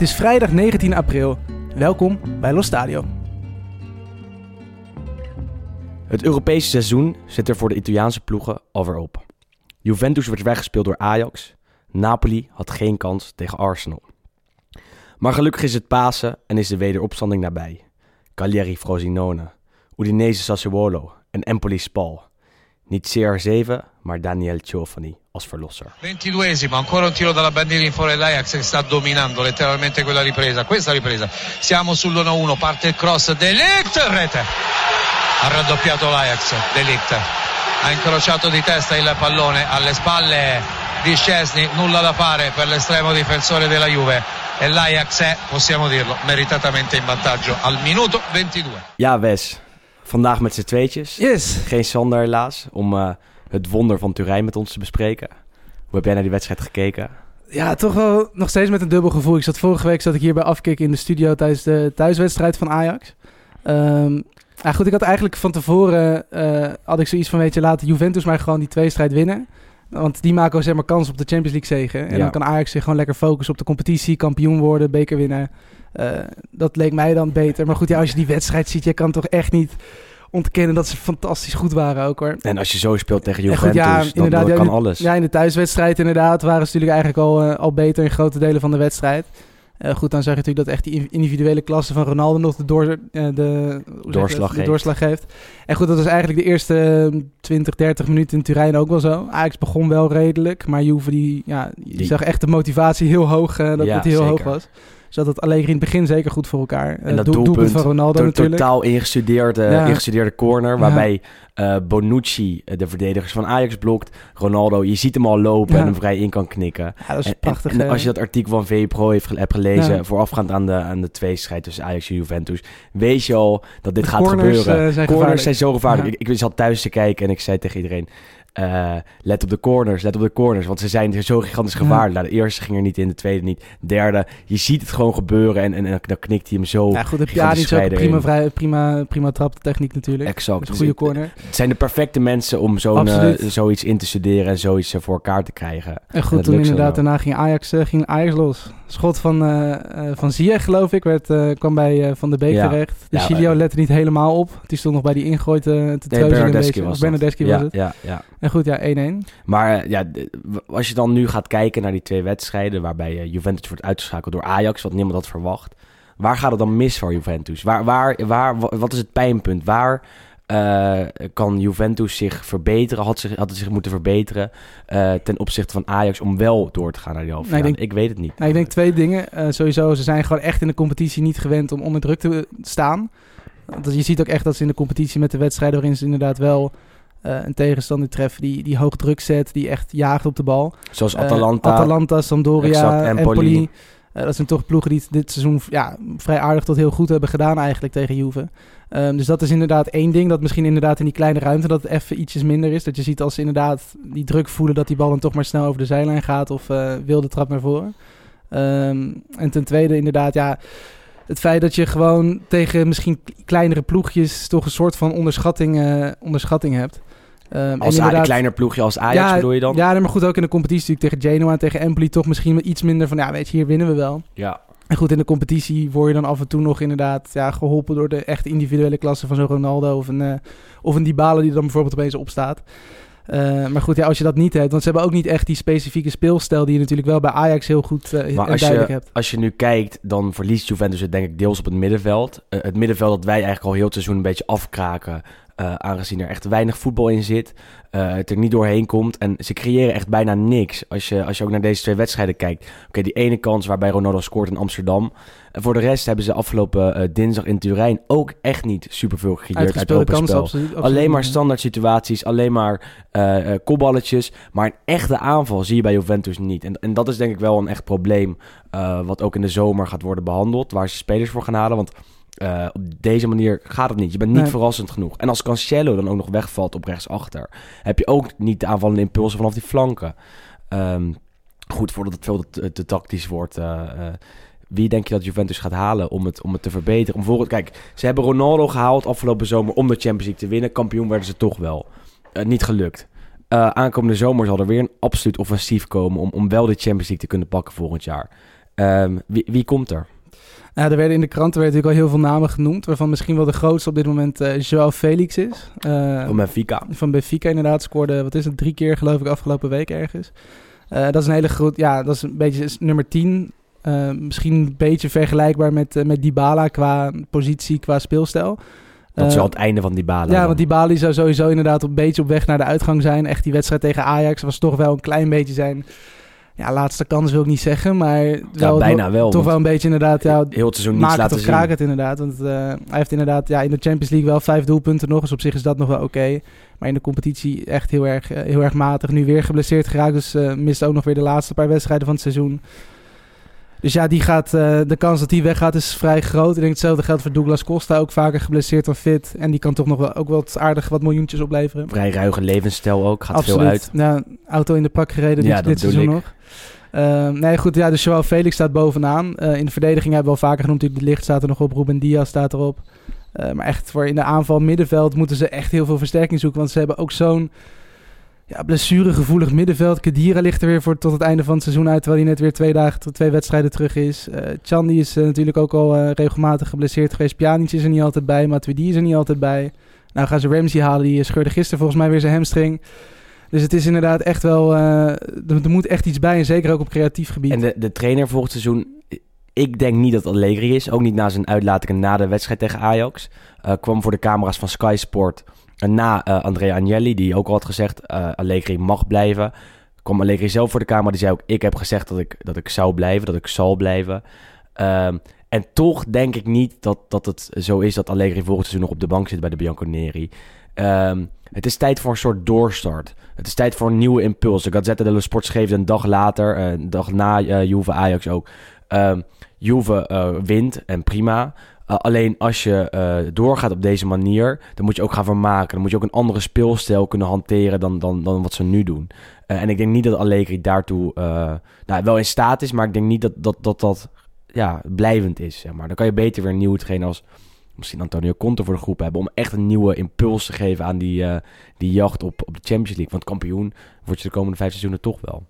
Het is vrijdag 19 april. Welkom bij Los Stadio. Het Europese seizoen zit er voor de Italiaanse ploegen alweer op. Juventus werd weggespeeld door Ajax. Napoli had geen kans tegen Arsenal. Maar gelukkig is het Pasen en is de wederopstanding nabij. Cagliari Frosinone, Udinese Sassuolo en Empoli Spal. Niet CR7, maar Daniel Ciofani als verlosser. 22esimo, ancora un tiro dalla bandierina in fuori l'Ajax che sta dominando letteralmente quella ripresa, questa ripresa. Siamo sull'1-1, parte il cross Delict, rete. Ha raddoppiato l'Ajax, Delict. Ha incrociato di testa il pallone alle spalle di Scesni, nulla da fare per l'estremo difensore della Juve. E l'Ajax è, possiamo dirlo, meritatamente in vantaggio al minuto 22. Ja, Wes. Vandaag met z'n tweetjes. Yes. Geen Sander helaas, om eh, het wonder van Turijn met ons te bespreken. Hoe heb jij naar die wedstrijd gekeken? Ja, toch wel nog steeds met een dubbel gevoel. Ik zat vorige week zat ik hier bij Afkik in de studio tijdens de thuiswedstrijd van Ajax. Ehm ja, goed, ik had eigenlijk van tevoren eh, had ik zoiets van, weet je, laat Juventus maar gewoon die tweestrijd winnen. Want die maken zeg maar kans op de Champions League zegen. En Ja. dan kan Ajax zich gewoon lekker focussen op de competitie, kampioen worden, beker winnen. Eh, dat leek mij dan beter. Maar goed, ja, als je die wedstrijd ziet, je kan toch echt niet ontkennen dat ze fantastisch goed waren ook hoor. En als je zo speelt tegen En Juventus, goed, ja, dan, ja, kan de- alles. Ja, in de thuiswedstrijd inderdaad waren ze natuurlijk eigenlijk al, eh, al beter in grote delen van de wedstrijd. Eh, goed, dan zag je natuurlijk dat echt die individuele klasse van Ronaldo nog de, door, eh, de, Doorslag de geeft. doorslag geeft. En goed, dat was eigenlijk de eerste eh, 20, 30 minuten in Turijn ook wel zo. Ajax begon wel redelijk, maar Juve die, ja, je Die- zag echt de motivatie heel hoog, eh, dat Ja, het heel zeker. hoog was. Dat het alleen in het begin zeker goed voor elkaar. Eh, En dat doel- doelpunt, van Ronaldo To- natuurlijk. totaal ingestudeerde, Ja. ingestudeerde corner. Waarbij eh, Bonucci eh, de verdedigers van Ajax blokt. Ronaldo, je ziet hem al lopen en hem vrij in kan knikken. Ja, dat is En, prachtig. en eh. als je dat artikel van VPRO heeft, hebt gelezen, voorafgaand aan de, aan de tweestrijd tussen Ajax en Juventus, weet je al dat dit De gaat corners, gebeuren. eh, zijn corners gevaarlijk. zijn zo gevaarlijk. Ik, ik zat thuis te kijken en ik zei tegen iedereen, eh, let op de corners, let op de corners, want ze zijn zo gigantisch Ja. gevaarlijk. Nou, de eerste ging er niet in, de tweede niet, derde. Je ziet het gewoon gebeuren en, en, en dan knikt hij hem zo. ja, goed, heb je vrij prima, vrij, prima, prima traptechniek natuurlijk. Exact. Een Dus goede het- corner. Het zijn de perfecte mensen om zo'n, eh, zoiets in te studeren en zoiets eh, voor elkaar te krijgen. En goed, toen zo inderdaad, daarna ging Ajax, ging Ajax los. Schot van, van Ziyech, geloof ik, werd, kwam bij Van de Beek Ja. terecht. De Ja, Chilio lette niet helemaal op. Die stond nog bij die ingooit te Nee, Bernardeschi was ja, was het. Ja, ja. En goed, ja, 1-1. Maar eh, ja, als je dan nu gaat kijken naar die twee wedstrijden... waarbij eh, Juventus wordt uitgeschakeld door Ajax... wat niemand had verwacht... waar gaat het dan mis voor Juventus? Waar, waar, waar, wa- wat is het pijnpunt? Waar eh, kan Juventus zich verbeteren? Had, zich, had het zich moeten verbeteren ten opzichte van Ajax... om wel door te gaan naar die halve Nee, ik denk- ik weet het niet. Nou, ik denk twee dingen. Eh, sowieso, ze zijn gewoon echt in de competitie niet gewend om onder druk te staan. Want je ziet ook echt dat ze in de competitie met de wedstrijden... waarin ze inderdaad wel een tegenstander treffen... Die, die hoog druk zet, die echt jaagt op de bal. Zoals Eh, Atalanta. Atalanta, Sampdoria, Exact, Empoli. Empoli. Eh, dat zijn toch ploegen die dit seizoen ja, vrij aardig tot heel goed hebben gedaan eigenlijk tegen Juve. Ehm, dus dat is inderdaad één ding. Dat misschien inderdaad in die kleine ruimte dat het even ietsjes minder is. Dat je ziet als ze inderdaad die druk voelen dat die bal dan toch maar snel over de zijlijn gaat. Of eh wilde trap naar voren. Ehm, en ten tweede inderdaad ja... Het feit dat je gewoon tegen misschien kleinere ploegjes toch een soort van onderschatting, eh, onderschatting hebt. Ehm, Als een kleiner ploegje als Ajax bedoel je dan? ja, maar goed, ook in de competitie natuurlijk tegen Genoa en tegen Empoli toch misschien iets minder van, ja, weet je, hier winnen we wel. Ja. En goed, in de competitie word je dan af en toe nog inderdaad ja, geholpen door de echt individuele klasse van zo'n Ronaldo of een, eh of een Dybala die er dan bijvoorbeeld opeens opstaat. Eh maar goed, ja, als je dat niet hebt, want ze hebben ook niet echt die specifieke speelstijl die je natuurlijk wel bij Ajax heel goed eh, Maar als duidelijk je, hebt. als je nu kijkt, dan verliest Juventus het denk ik deels op het middenveld. Het middenveld dat wij eigenlijk al heel het seizoen een beetje afkraken. Eh, aangezien er echt weinig voetbal in zit. eh, het er niet doorheen komt. En ze creëren echt bijna niks. Als je, als je ook naar deze twee wedstrijden kijkt. Oké, die ene kans waarbij Ronaldo scoort in Amsterdam. En voor de rest hebben ze afgelopen eh, dinsdag in Turijn ook echt niet superveel gecreëerd uit open kansen, spel. absoluut, absoluut. Alleen maar standaard situaties, alleen maar kopballetjes. Maar een echte aanval zie je bij Juventus niet. En, en dat is denk ik wel een echt probleem. wat ook in de zomer gaat worden behandeld. Waar ze spelers voor gaan halen. Want eh, op deze manier gaat het niet. Je bent niet Nee. verrassend genoeg. En als Cancelo dan ook nog wegvalt op rechtsachter. Heb je ook niet de aanvallende impulsen vanaf die flanken. Ehm, goed, voordat het veel te, te tactisch wordt. eh, eh, wie denk je dat Juventus gaat halen om het, om het te verbeteren? Om voor, kijk, ze hebben Ronaldo gehaald afgelopen zomer om de Champions League te winnen. Kampioen werden ze toch wel. Niet gelukt. Aankomende zomer zal er weer een absoluut offensief komen om, om wel de Champions League te kunnen pakken volgend jaar. Ehm, wie, wie komt er? Ja, er werden in de kranten werden natuurlijk al heel veel namen genoemd, waarvan misschien wel de grootste op dit moment uh, Joao Felix is. Uh, van Benfica. Van Benfica inderdaad, scoorde, wat is het, drie keer geloof ik afgelopen week ergens. Uh, dat is een hele groot, ja, dat is een beetje is nummer 10. misschien een beetje vergelijkbaar met, met Dybala qua positie, qua speelstijl. Dat is wel het einde van Dybala. Ja, dan. want Dybala zou sowieso inderdaad een beetje op weg naar de uitgang zijn. Echt die wedstrijd tegen Ajax was toch wel een klein beetje zijn ja, laatste kans wil ik niet zeggen, maar wel, ja, bijna wel. Toch wel een beetje inderdaad, ja, heel het seizoen niet laten het of het inderdaad. Want uh, hij heeft inderdaad ja, in de Champions League wel vijf doelpunten nog, dus op zich is dat nog wel oké. Okay. Maar in de competitie echt heel erg, uh, heel erg matig. Nu weer geblesseerd geraakt, dus uh, mist ook nog weer de laatste paar wedstrijden van het seizoen. Dus ja, die gaat, uh, de kans dat hij weggaat is vrij groot. Ik denk hetzelfde geldt voor Douglas Costa, ook vaker geblesseerd dan fit. En die kan toch nog wel, ook wel aardig wat miljoentjes opleveren. Vrij ruige levensstijl ook, gaat Absoluut. veel uit. Auto in de pak gereden ja, dit, dit seizoen ik. nog. Uh, nee, goed, ja, dus Joao Felix staat bovenaan. Uh, in de verdediging hebben we al vaker genoemd. De licht staat er nog op, Ruben Diaz staat erop. Uh, maar echt voor in de aanval middenveld moeten ze echt heel veel versterking zoeken. Want ze hebben ook zo'n ja, blessuregevoelig middenveld. Kedira ligt er weer voor tot het einde van het seizoen uit. Terwijl hij net weer twee, dagen, twee wedstrijden terug is. Uh, Chandi is uh, natuurlijk ook al regelmatig geblesseerd geweest. Pjanic is er niet altijd bij. Matuidi is er niet altijd bij. Nou gaan ze Ramsey halen. Die scheurde gisteren volgens mij weer zijn hamstring. Dus het is inderdaad echt wel... Uh, er, moet echt iets bij en zeker ook op creatief gebied. En de, de trainer volgend seizoen... Ik denk niet dat Allegri is. Ook niet na zijn uitlatingen na de wedstrijd tegen Ajax. Kwam voor de camera's van Sky Sport. Na uh, Andrea Agnelli, die ook al had gezegd... Allegri mag blijven. Kwam Allegri zelf voor de camera. Die zei ook... Ik heb gezegd dat ik, dat ik zou blijven. Dat ik zal blijven. Ehm, en toch denk ik niet dat, dat het zo is... dat Allegri volgend seizoen nog op de bank zit bij de Bianconeri. Um, het is tijd voor een soort doorstart. Het is tijd voor een nieuwe impuls. De Gazzetta dello Sport schreef een dag later, een dag na uh, Juve Ajax ook. Um, Juve uh, wint en prima. Uh, alleen als je uh, doorgaat op deze manier, dan moet je ook gaan vermaken. Dan moet je ook een andere speelstijl kunnen hanteren dan, dan, dan wat ze nu doen. Uh, en ik denk niet dat Allegri daartoe nou, wel in staat is, maar ik denk niet dat dat, dat, dat ja, blijvend is. Zeg maar. Dan kan je beter weer een nieuwe trainer als misschien Antonio Conte voor de groep hebben... om echt een nieuwe impuls te geven aan die, die jacht op, op de Champions League. Want kampioen word je de komende vijf seizoenen toch wel.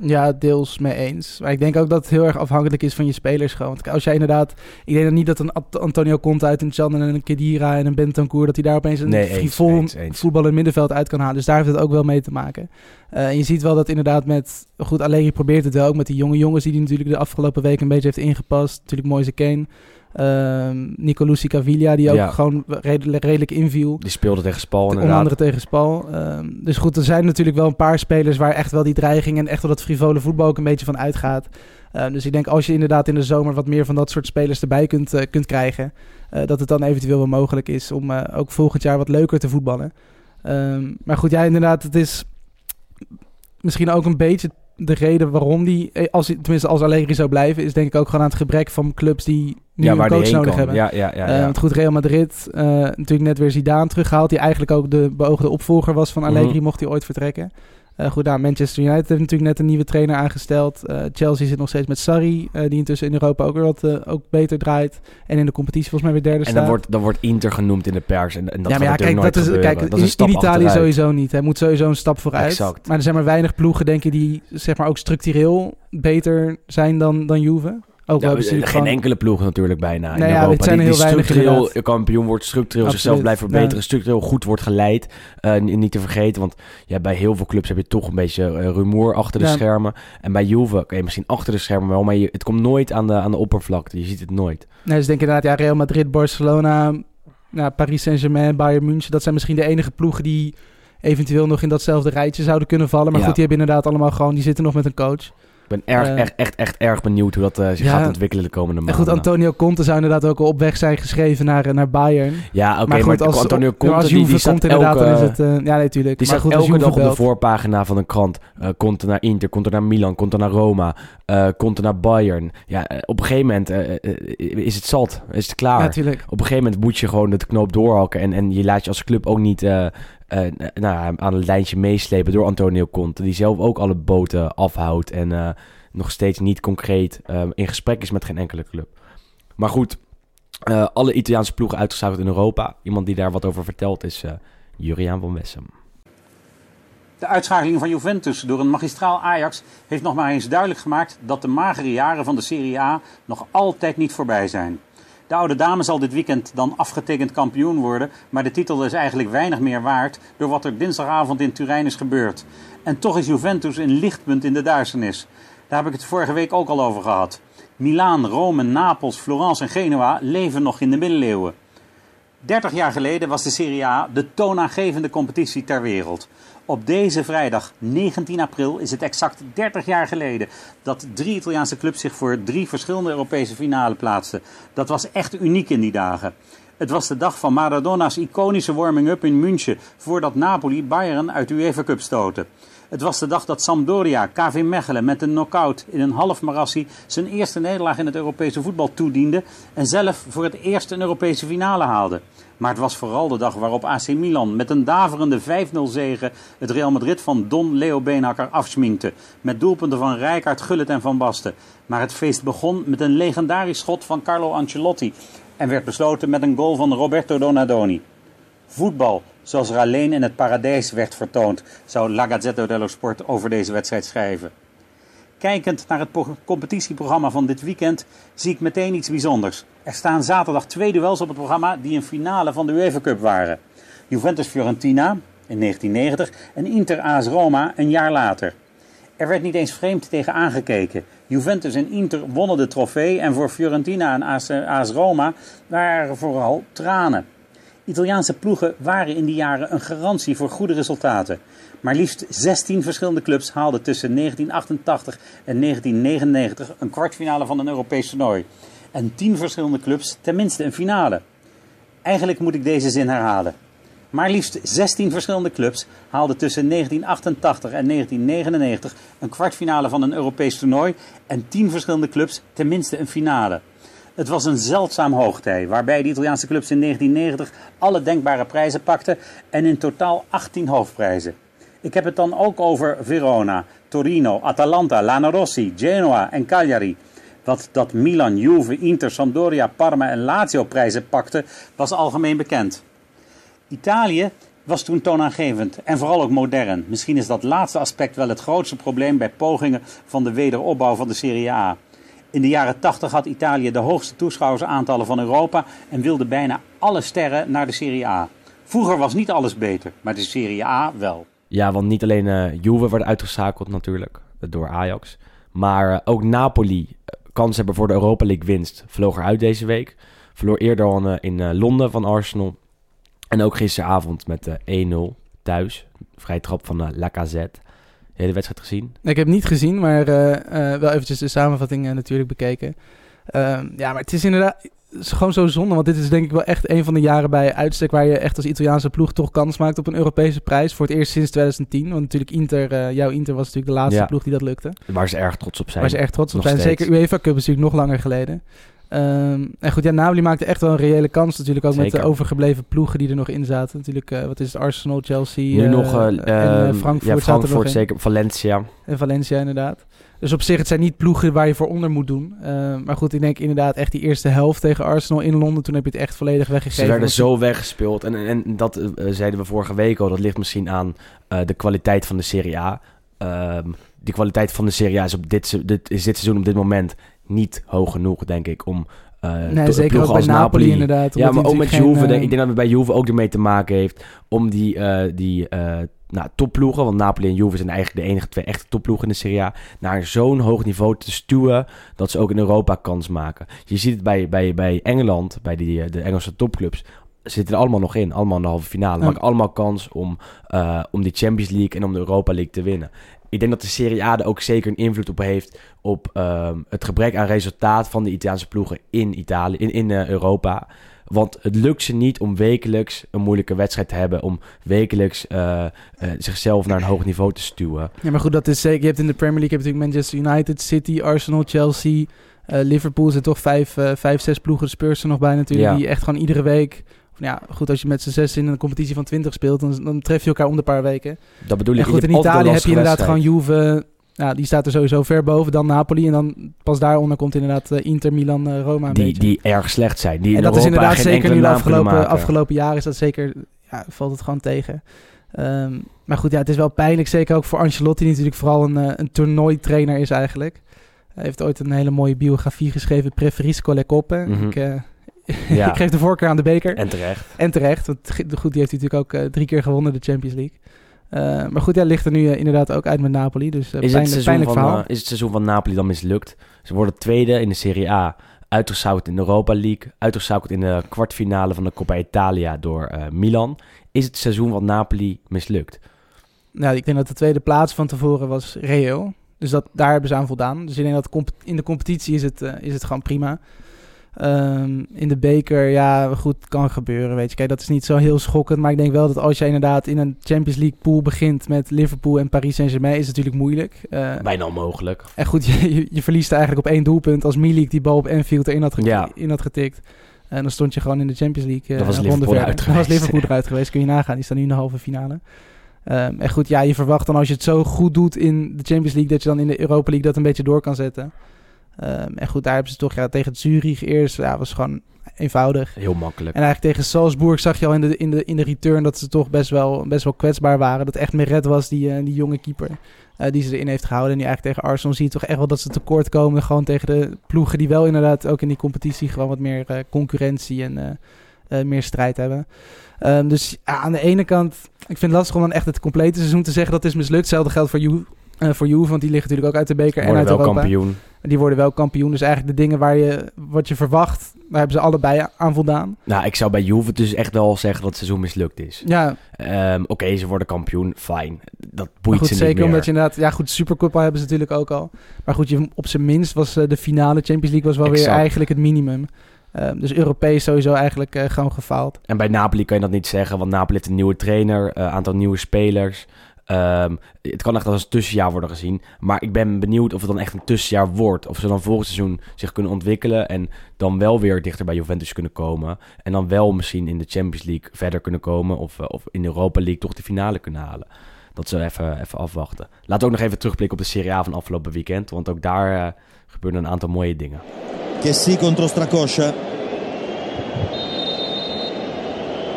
Ja, deels mee eens. Maar ik denk ook dat het heel erg afhankelijk is van je spelers gewoon. Want als jij inderdaad... Ik denk niet dat een Antonio Conte uit een Chan en een Kedira en een Bentancur... dat hij daar opeens een nee, frivol eens. voetbal in het middenveld uit kan halen. Dus daar heeft het ook wel mee te maken. Uh, en je ziet wel dat inderdaad met... Goed, Allegri probeert het wel ook met die jonge jongens... die hij natuurlijk de afgelopen week een beetje heeft ingepast. Natuurlijk Moise Kane... Uh, Nico Lucy Caviglia, die ook Ja. gewoon redelijk, redelijk inviel. Die speelde tegen Spal Onder inderdaad. andere tegen Spal. Ehm, dus goed, er zijn natuurlijk wel een paar spelers waar echt wel die dreiging en echt wel dat frivole voetbal ook een beetje van uitgaat. Ehm, dus ik denk als je inderdaad in de zomer wat meer van dat soort spelers erbij kunt, eh, kunt krijgen, eh, dat het dan eventueel wel mogelijk is om eh, ook volgend jaar wat leuker te voetballen. Ehm, maar goed, ja, inderdaad, het is misschien ook een beetje de reden waarom die, eh, als, hij- tenminste als Allegri zou blijven, is denk ik ook gewoon aan het gebrek van clubs die nu ja, een coach nodig kan. hebben. Ja, ja, ja. Eh, ja. want goed, Real Madrid, eh, natuurlijk net weer Zidane teruggehaald. Die eigenlijk ook de beoogde opvolger was van Allegri, Mhm. mocht hij ooit vertrekken. Eh, goed, nou, Manchester United heeft natuurlijk net een nieuwe trainer aangesteld. Eh, Chelsea zit nog steeds met Sarri, eh, die intussen in Europa ook weer wat ook beter draait. En in de competitie volgens mij weer derde en staat. dan wordt, dan wordt Inter genoemd in de pers. En, en dat ja, maar ja, kijk, dat is, kijk dat in, is in Italië sowieso niet. Hij moet sowieso een stap vooruit. Exact. Maar er zijn maar weinig ploegen, denk ik, die zeg maar ook structureel beter zijn dan, dan Juve. Ook wel ze geen enkele ploeg natuurlijk bijna in ja, Europa. dit zijn die, die heel structureel kampioen wordt, structureel zichzelf Absoluut, blijft verbeteren, ja. structureel goed wordt geleid. Eh, n- niet te vergeten, want ja, bij heel veel clubs heb je toch een beetje eh, rumoer achter de Ja. schermen. En bij Juve, oké, misschien achter de schermen wel, maar je, het komt nooit aan de, aan de oppervlakte. Je ziet het nooit. Nee, dus denk inderdaad, ja, Real Madrid, Barcelona, nou, Paris Saint-Germain, Bayern München. Dat zijn misschien de enige ploegen die eventueel nog in datzelfde rijtje zouden kunnen vallen. Maar goed, die hebben inderdaad allemaal gewoon, die zitten nog met een coach. Ik ben erg, echt, echt, echt erg benieuwd hoe dat eh, zich ja. gaat ontwikkelen de komende En maanden. goed, Antonio Conte zou inderdaad ook al op weg zijn geschreven naar, naar Bayern. ja, oké, maar maar, goed, als, Antonio Conte, als die, Juve die staat komt inderdaad, elke, dan is het... eh, ja, nee, tuurlijk. Die maar goed, elke dag op de voorpagina van een krant. Eh komt er naar Inter, komt er naar Milan, komt er naar Roma, komt er naar Bayern. Ja, op een gegeven moment is het zat, is het klaar. Ja, natuurlijk. op een gegeven moment moet je gewoon de knoop doorhakken. En, en je laat je als club ook niet nou, aan het lijntje meeslepen door Antonio Conte. Die zelf ook alle boten afhoudt en eh, nog steeds niet concreet eh, in gesprek is met geen enkele club. Maar goed, eh, alle Italiaanse ploegen uitgeschakeld in Europa. Iemand die daar wat over vertelt is eh Juriaan van Wessem. De uitschakeling van Juventus door een magistraal Ajax heeft nog maar eens duidelijk gemaakt dat de magere jaren van de Serie A nog altijd niet voorbij zijn. De oude dame zal dit weekend dan afgetekend kampioen worden, maar de titel is eigenlijk weinig meer waard door wat er dinsdagavond in Turijn is gebeurd. En toch is Juventus een lichtpunt in de duisternis. Daar heb ik het vorige week ook al over gehad. Milaan, Rome, Napels, Florence en Genua leven nog in de middeleeuwen. 30 jaar geleden was de Serie A de toonaangevende competitie ter wereld. Op deze vrijdag 19 april is het exact 30 jaar geleden dat drie Italiaanse clubs zich voor drie verschillende Europese finale plaatsten. Dat was echt uniek in die dagen. Het was de dag van Maradona's iconische warming-up in München voordat Napoli Bayern uit de UEFA Cup stootte. Het was de dag dat Sampdoria KV Mechelen met een knockout in een half marassi zijn eerste nederlaag in het Europese voetbal toediende en zelf voor het eerst een Europese finale haalde. Maar het was vooral de dag waarop AC Milan met een daverende 5-0 zege het Real Madrid van Don Leo Beenhakker afschminkte. Met doelpunten van Rijkaard, Gullit en Van Basten. Maar het feest begon met een legendarisch schot van Carlo Ancelotti. En werd besloten met een goal van Roberto Donadoni. Voetbal, zoals er alleen in het paradijs werd vertoond, zou La Gazzetta dello Sport over deze wedstrijd schrijven. Kijkend naar het competitieprogramma van dit weekend zie ik meteen iets bijzonders. Er staan zaterdag twee duels op het programma die een finale van de UEFA Cup waren. Juventus-Fiorentina in 1990 en Inter-AS Roma een jaar later. Er werd niet eens vreemd tegen aangekeken. Juventus en Inter wonnen de trofee en voor Fiorentina en AS Roma waren vooral tranen. Italiaanse ploegen waren in die jaren een garantie voor goede resultaten. Maar liefst 16 verschillende clubs haalden tussen 1988 en 1999 een kwartfinale van een Europees toernooi. En 10 verschillende clubs tenminste een finale. Eigenlijk moet ik deze zin herhalen. Maar liefst 16 verschillende clubs haalden tussen 1988 en 1999 een kwartfinale van een Europees toernooi en 10 verschillende clubs tenminste een finale. Het was een zeldzaam hoogtij, waarbij de Italiaanse clubs in 1990 alle denkbare prijzen pakten en in totaal 18 hoofdprijzen. Ik heb het dan ook over Verona, Torino, Atalanta, Lana Rossi, Genoa en Cagliari. Wat dat Milan, Juve, Inter, Sampdoria, Parma en Lazio prijzen pakte, was algemeen bekend. Italië was toen toonaangevend en vooral ook modern. Misschien is dat laatste aspect wel het grootste probleem bij pogingen van de wederopbouw van de Serie A. In de jaren 80 had Italië de hoogste toeschouwersaantallen van Europa en wilde bijna alle sterren naar de Serie A. Vroeger was niet alles beter, maar de Serie A wel. Ja, want niet alleen uh, Juve werd uitgeschakeld natuurlijk door Ajax, maar uh, ook Napoli, uh, kans hebben voor de Europa League winst, vloog eruit deze week. Verloor eerder al in Londen van Arsenal. En ook gisteravond met 1-0 thuis. Vrij trap van Lacazette hele wedstrijd gezien? Ik heb niet gezien, maar wel eventjes de samenvatting natuurlijk bekeken. Ehm, ja, maar het is inderdaad is gewoon zo zonde. Want dit is denk ik wel echt een van de jaren bij uitstek... waar je echt als Italiaanse ploeg toch kans maakt op een Europese prijs. Voor het eerst sinds 2010. Want natuurlijk Inter, jouw Inter was natuurlijk de laatste ploeg die dat lukte. Waar ze erg trots op zijn. Waar ze erg trots op zijn. Zeker UEFA Cup is natuurlijk nog langer geleden. Um, en goed, ja, Napoli maakte echt wel een reële kans natuurlijk. Ook met de overgebleven ploegen die er nog in zaten. Natuurlijk, uh, wat is het, Arsenal, Chelsea nu nog, uh, en Frankfurt. Ja, Frankfurt zeker, Valencia. En Valencia inderdaad. Dus op zich, het zijn niet ploegen waar je voor onder moet doen. maar goed, ik denk inderdaad echt die eerste helft tegen Arsenal in Londen. Toen heb je het echt volledig weggegeven. Ze werden zo weggespeeld. En, en dat zeiden we vorige week al. Dat ligt misschien aan de kwaliteit van de Serie A. Um, die kwaliteit van de Serie A is, op dit, dit, is dit seizoen op dit moment niet hoog genoeg, denk ik, om uh, nee, zeker ook bij Napoli, Napoli, inderdaad. Ja, maar ook met Juve. Denk, ik denk dat het bij Juve ook ermee te maken heeft om die, uh, die uh, nou, topploegen, want Napoli en Juve zijn eigenlijk de enige twee echte topploegen in de Serie A, naar zo'n hoog niveau te stuwen dat ze ook in Europa kans maken. Je ziet het bij, bij, bij Engeland, bij die, de Engelse topclubs, zitten er allemaal nog in. Allemaal in de halve finale. Ja. Maken allemaal kans om, uh, om die Champions League en om de Europa League te winnen ik denk dat de Serie A er ook zeker een invloed op heeft op um, het gebrek aan resultaat van de Italiaanse ploegen in Italië, in, in uh, Europa. Want het lukt ze niet om wekelijks een moeilijke wedstrijd te hebben. Om wekelijks uh, uh, zichzelf naar een hoog niveau te stuwen. Ja, maar goed, dat is zeker. Je hebt in de Premier League heb je natuurlijk Manchester United, City, Arsenal, Chelsea, Liverpool. zijn toch vijf, vijf, zes ploegen. Spurs er nog bij natuurlijk. Ja. Die echt gewoon iedere week ja, goed, als je met z'n zes in een competitie van 20 speelt, dan, dan tref je elkaar om de paar weken. Dat bedoel ik. En goed, in Italië heb je inderdaad gewoon Juve. Ja, die staat er sowieso ver boven. Dan Napoli. En dan pas daaronder komt inderdaad uh, Inter, Milan, uh, Roma. Die, die erg slecht zijn. Die en dat is inderdaad zeker nu de afgelopen, afgelopen jaren is dat zeker, ja, valt het gewoon tegen. Um, Maar goed, ja, het is wel pijnlijk. Zeker ook voor Ancelotti, die natuurlijk vooral een, uh, een toernooitrainer is eigenlijk. Hij heeft ooit een hele mooie biografie geschreven, Preferisco le Coppe. Mhm. Ik, eh, Ja. ik geef de voorkeur aan de beker. En terecht. En terecht, want goed, die heeft hij natuurlijk ook eh, drie keer gewonnen, de Champions League. Eh, maar goed, ja, ligt er nu eh, inderdaad ook uit met Napoli. Dus eh, Is het, pijnlijk, seizoen pijnlijk van, verhaal. is het seizoen van Napoli dan mislukt? Ze worden tweede in de Serie A. Uitgeschakeld in de Europa League. Uitgeschakeld in de kwartfinale van de Coppa Italia door Milan. Is het seizoen van Napoli mislukt? Nou, ik denk dat de tweede plaats van tevoren was reëel. Dus dat, daar hebben ze aan voldaan. Dus ik denk dat in de competitie is het, is het gewoon prima. Ehm, in de beker, ja, goed, kan gebeuren, weet je. Kijk, dat is niet zo heel schokkend. Maar ik denk wel dat als jij inderdaad in een Champions League pool begint met Liverpool en Paris Saint-Germain, is het natuurlijk moeilijk. Eh, Bijna onmogelijk. en goed, je, je, je verliest eigenlijk op één doelpunt als Milik die bal op Enfield erin had, Ja. in had getikt. En dan stond je gewoon in de Champions League. eh, Dan was Liverpool eruit. Dan was geweest. Liverpool eruit geweest, kun je nagaan. Die staan nu in de halve finale. Ehm, en goed, ja, je verwacht dan als je het zo goed doet in de Champions League, dat je dan in de Europa League dat een beetje door kan zetten. Ehm, en goed, daar hebben ze toch ja, tegen Zurich eerst, ja, was gewoon eenvoudig. Heel makkelijk. En eigenlijk tegen Salzburg zag je al in de, in de, in de return dat ze toch best wel, best wel kwetsbaar waren. Dat echt Meret was, die, eh, die jonge keeper, eh, die ze erin heeft gehouden. En die eigenlijk tegen Arsenal zie je toch echt wel dat ze tekort komen. Gewoon tegen de ploegen die wel inderdaad ook in die competitie gewoon wat meer eh, concurrentie en meer strijd hebben. Ehm, dus ja, aan de ene kant, ik vind het lastig om dan echt het complete seizoen te zeggen dat is mislukt. Hetzelfde geldt voor Juve, voor Juve want die liggen natuurlijk ook uit de beker en uit wel Europa. kampioen. Die worden wel kampioen. Dus eigenlijk de dingen waar je, wat je verwacht, daar hebben ze allebei aan voldaan. Nou, ik zou bij Juve dus echt wel zeggen dat het seizoen mislukt is. Ja, Ehm, Oké, ze worden kampioen, fijn. Dat boeit goed, ze zeker niet meer. omdat je inderdaad... Ja, goed, Supercup hebben ze natuurlijk ook al. Maar goed, je, op zijn minst was eh, de finale Champions League was wel Exact. weer eigenlijk het minimum. Ehm, dus Europees sowieso eigenlijk eh, gewoon gefaald. En bij Napoli kan je dat niet zeggen, want Napoli heeft een nieuwe trainer, een aantal nieuwe spelers. Ehm, het kan echt als een tussenjaar worden gezien. Maar ik ben benieuwd of het dan echt een tussenjaar wordt. Of ze dan volgend seizoen zich kunnen ontwikkelen en dan wel weer dichter bij Juventus kunnen komen. En dan wel misschien in de Champions League verder kunnen komen. Of, eh, of in de Europa League toch de finale kunnen halen. Dat zullen we even, even afwachten. Laten we ook nog even terugblikken op de Serie A van afgelopen weekend. Want ook daar eh, gebeurden een aantal mooie dingen. Chessy contro Stracoscia.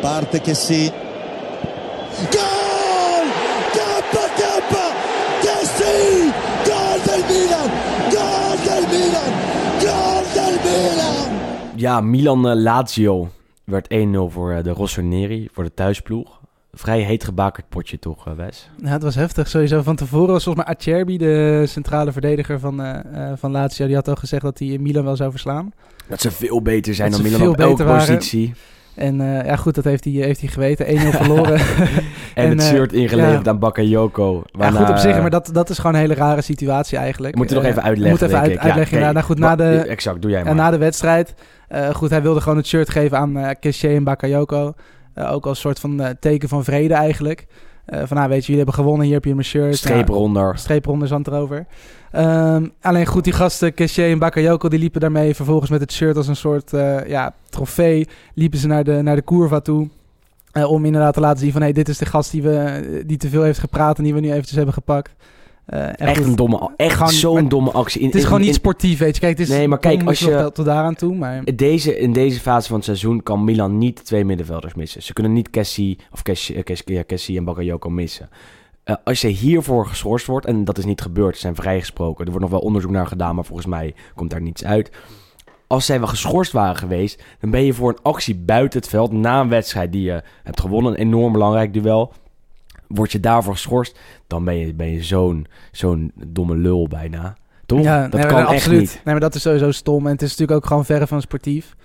Parte. Gol! Ja, Milan-Lazio werd 1-0 voor eh, de Rossoneri, voor de thuisploeg. Vrij heet gebakerd potje toch, eh, Wes? Ja, het was heftig sowieso. Van tevoren was volgens mij Acerbi, de centrale verdediger van, eh, eh, van Lazio, die had al gezegd dat hij Milan wel zou verslaan. Dat ze veel beter zijn Dat dan Milan op elke waren. positie. En eh, ja, goed, dat heeft hij, heeft hij geweten. 1-0 verloren. En, En, het eh, shirt ingeleverd ja. aan Bakayoko. ja, waarna, goed op zich, eh, maar dat, dat is gewoon een hele rare situatie eigenlijk. Je moet het nog Eh, even je uitleggen, moet even uit- ik. Ja, uitleggen. oké. inderdaad. Nou, goed, na de, Exact, doe jij maar. En na de wedstrijd, goed, hij wilde gewoon het shirt geven aan eh Keshe en Bakayoko. Ook als soort van teken van vrede eigenlijk. Van, nou weet je, jullie hebben gewonnen, hier heb je mijn shirt. Streep Nou, eronder. streep eronder, zand erover. Ehm, alleen goed, die gasten, Keshe en Bakayoko, die liepen daarmee vervolgens met het shirt als een soort ja, trofee. Liepen ze naar de, naar de curva toe. Eh, om inderdaad te laten zien van, hey, dit is de gast die, we, die te veel heeft gepraat en die we nu eventjes hebben gepakt. Eh, Echt een domme, echt Gewoon- zo'n domme actie. In, Het is in- gewoon niet in- sportief, weet je. Kijk, het is Nee, maar kijk, als je- tot daaraan toe, maar... Deze, in deze fase van het seizoen kan Milan niet twee middenvelders missen. Ze kunnen niet Cassie, of Cassie, eh, Cassie, ja, Cassie en Bakayoko missen. Eh, als je hiervoor geschorst wordt, en dat is niet gebeurd, ze zijn vrijgesproken. Er wordt nog wel onderzoek naar gedaan, maar volgens mij komt daar niets uit. Als zij wel geschorst waren geweest, dan ben je voor een actie buiten het veld na een wedstrijd die je hebt gewonnen, een enorm belangrijk duel. Word je daarvoor geschorst, dan ben je, ben je zo'n zo'n domme lul bijna. Toch? Ja, dat nee, kan echt absoluut. niet. Nee, maar dat is sowieso stom. En het is natuurlijk ook gewoon verre van sportief.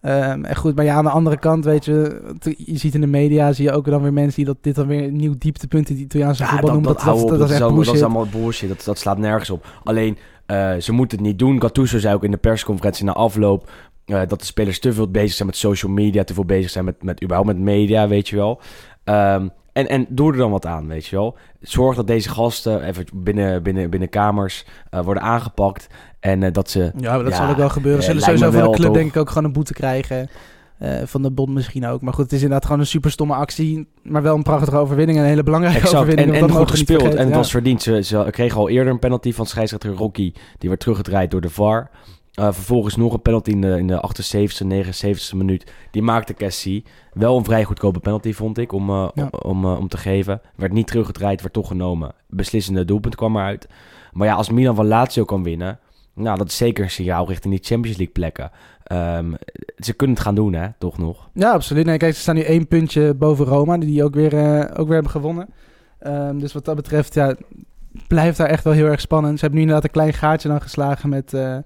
Ehm, en goed, maar ja, aan de andere kant, weet je, je ziet in de media, zie je ook dan weer mensen die dat, dit dan weer een nieuw dieptepunt in het Italiaanse Ja, voetbal dat, noemen. dat, Dat, dat, dat, is echt allemaal, dat bullshit. is allemaal bullshit. Dat, dat slaat nergens op. Alleen, eh, ze moeten het niet doen. Gattuso zei ook in de persconferentie na afloop... eh, dat de spelers te veel bezig zijn met social media... te veel bezig zijn met, met überhaupt met media, weet je wel. Ehm, en, en doe er dan wat aan, weet je wel. Zorg dat deze gasten even binnen, binnen, binnen kamers eh, worden aangepakt... en dat ze... Ja, dat Ja, zal ook wel gebeuren. Zullen sowieso van de club toch? denk ik ook gewoon een boete krijgen. Eh, van de bond misschien ook. Maar goed, het is inderdaad gewoon een super stomme actie. Maar wel een prachtige overwinning. En een hele belangrijke Exact, overwinning. en, en goed gespeeld. En het was verdiend. Ze, ze kregen al eerder een penalty van scheidsrechter Rocky. Die werd teruggedraaid door de VAR. Eh, vervolgens nog een penalty in de, in de 78e, 79e minuut. Die maakte Cassie. Wel een vrij goedkope penalty, vond ik, om, eh, Ja. om, om te geven. Werd niet teruggedraaid, werd toch genomen. Beslissende doelpunt kwam eruit. Maar ja, als Milan van Lazio kan winnen... Nou, dat is zeker een signaal richting die Champions League plekken. Ehm, ze kunnen het gaan doen, hè, toch nog. Ja, absoluut. Nee, kijk, ze staan nu één puntje boven Roma, die die ook weer, eh, ook weer hebben gewonnen. Ehm, dus wat dat betreft, ja, blijft daar echt wel heel erg spannend. Ze hebben nu inderdaad een klein gaatje dan geslagen met, eh,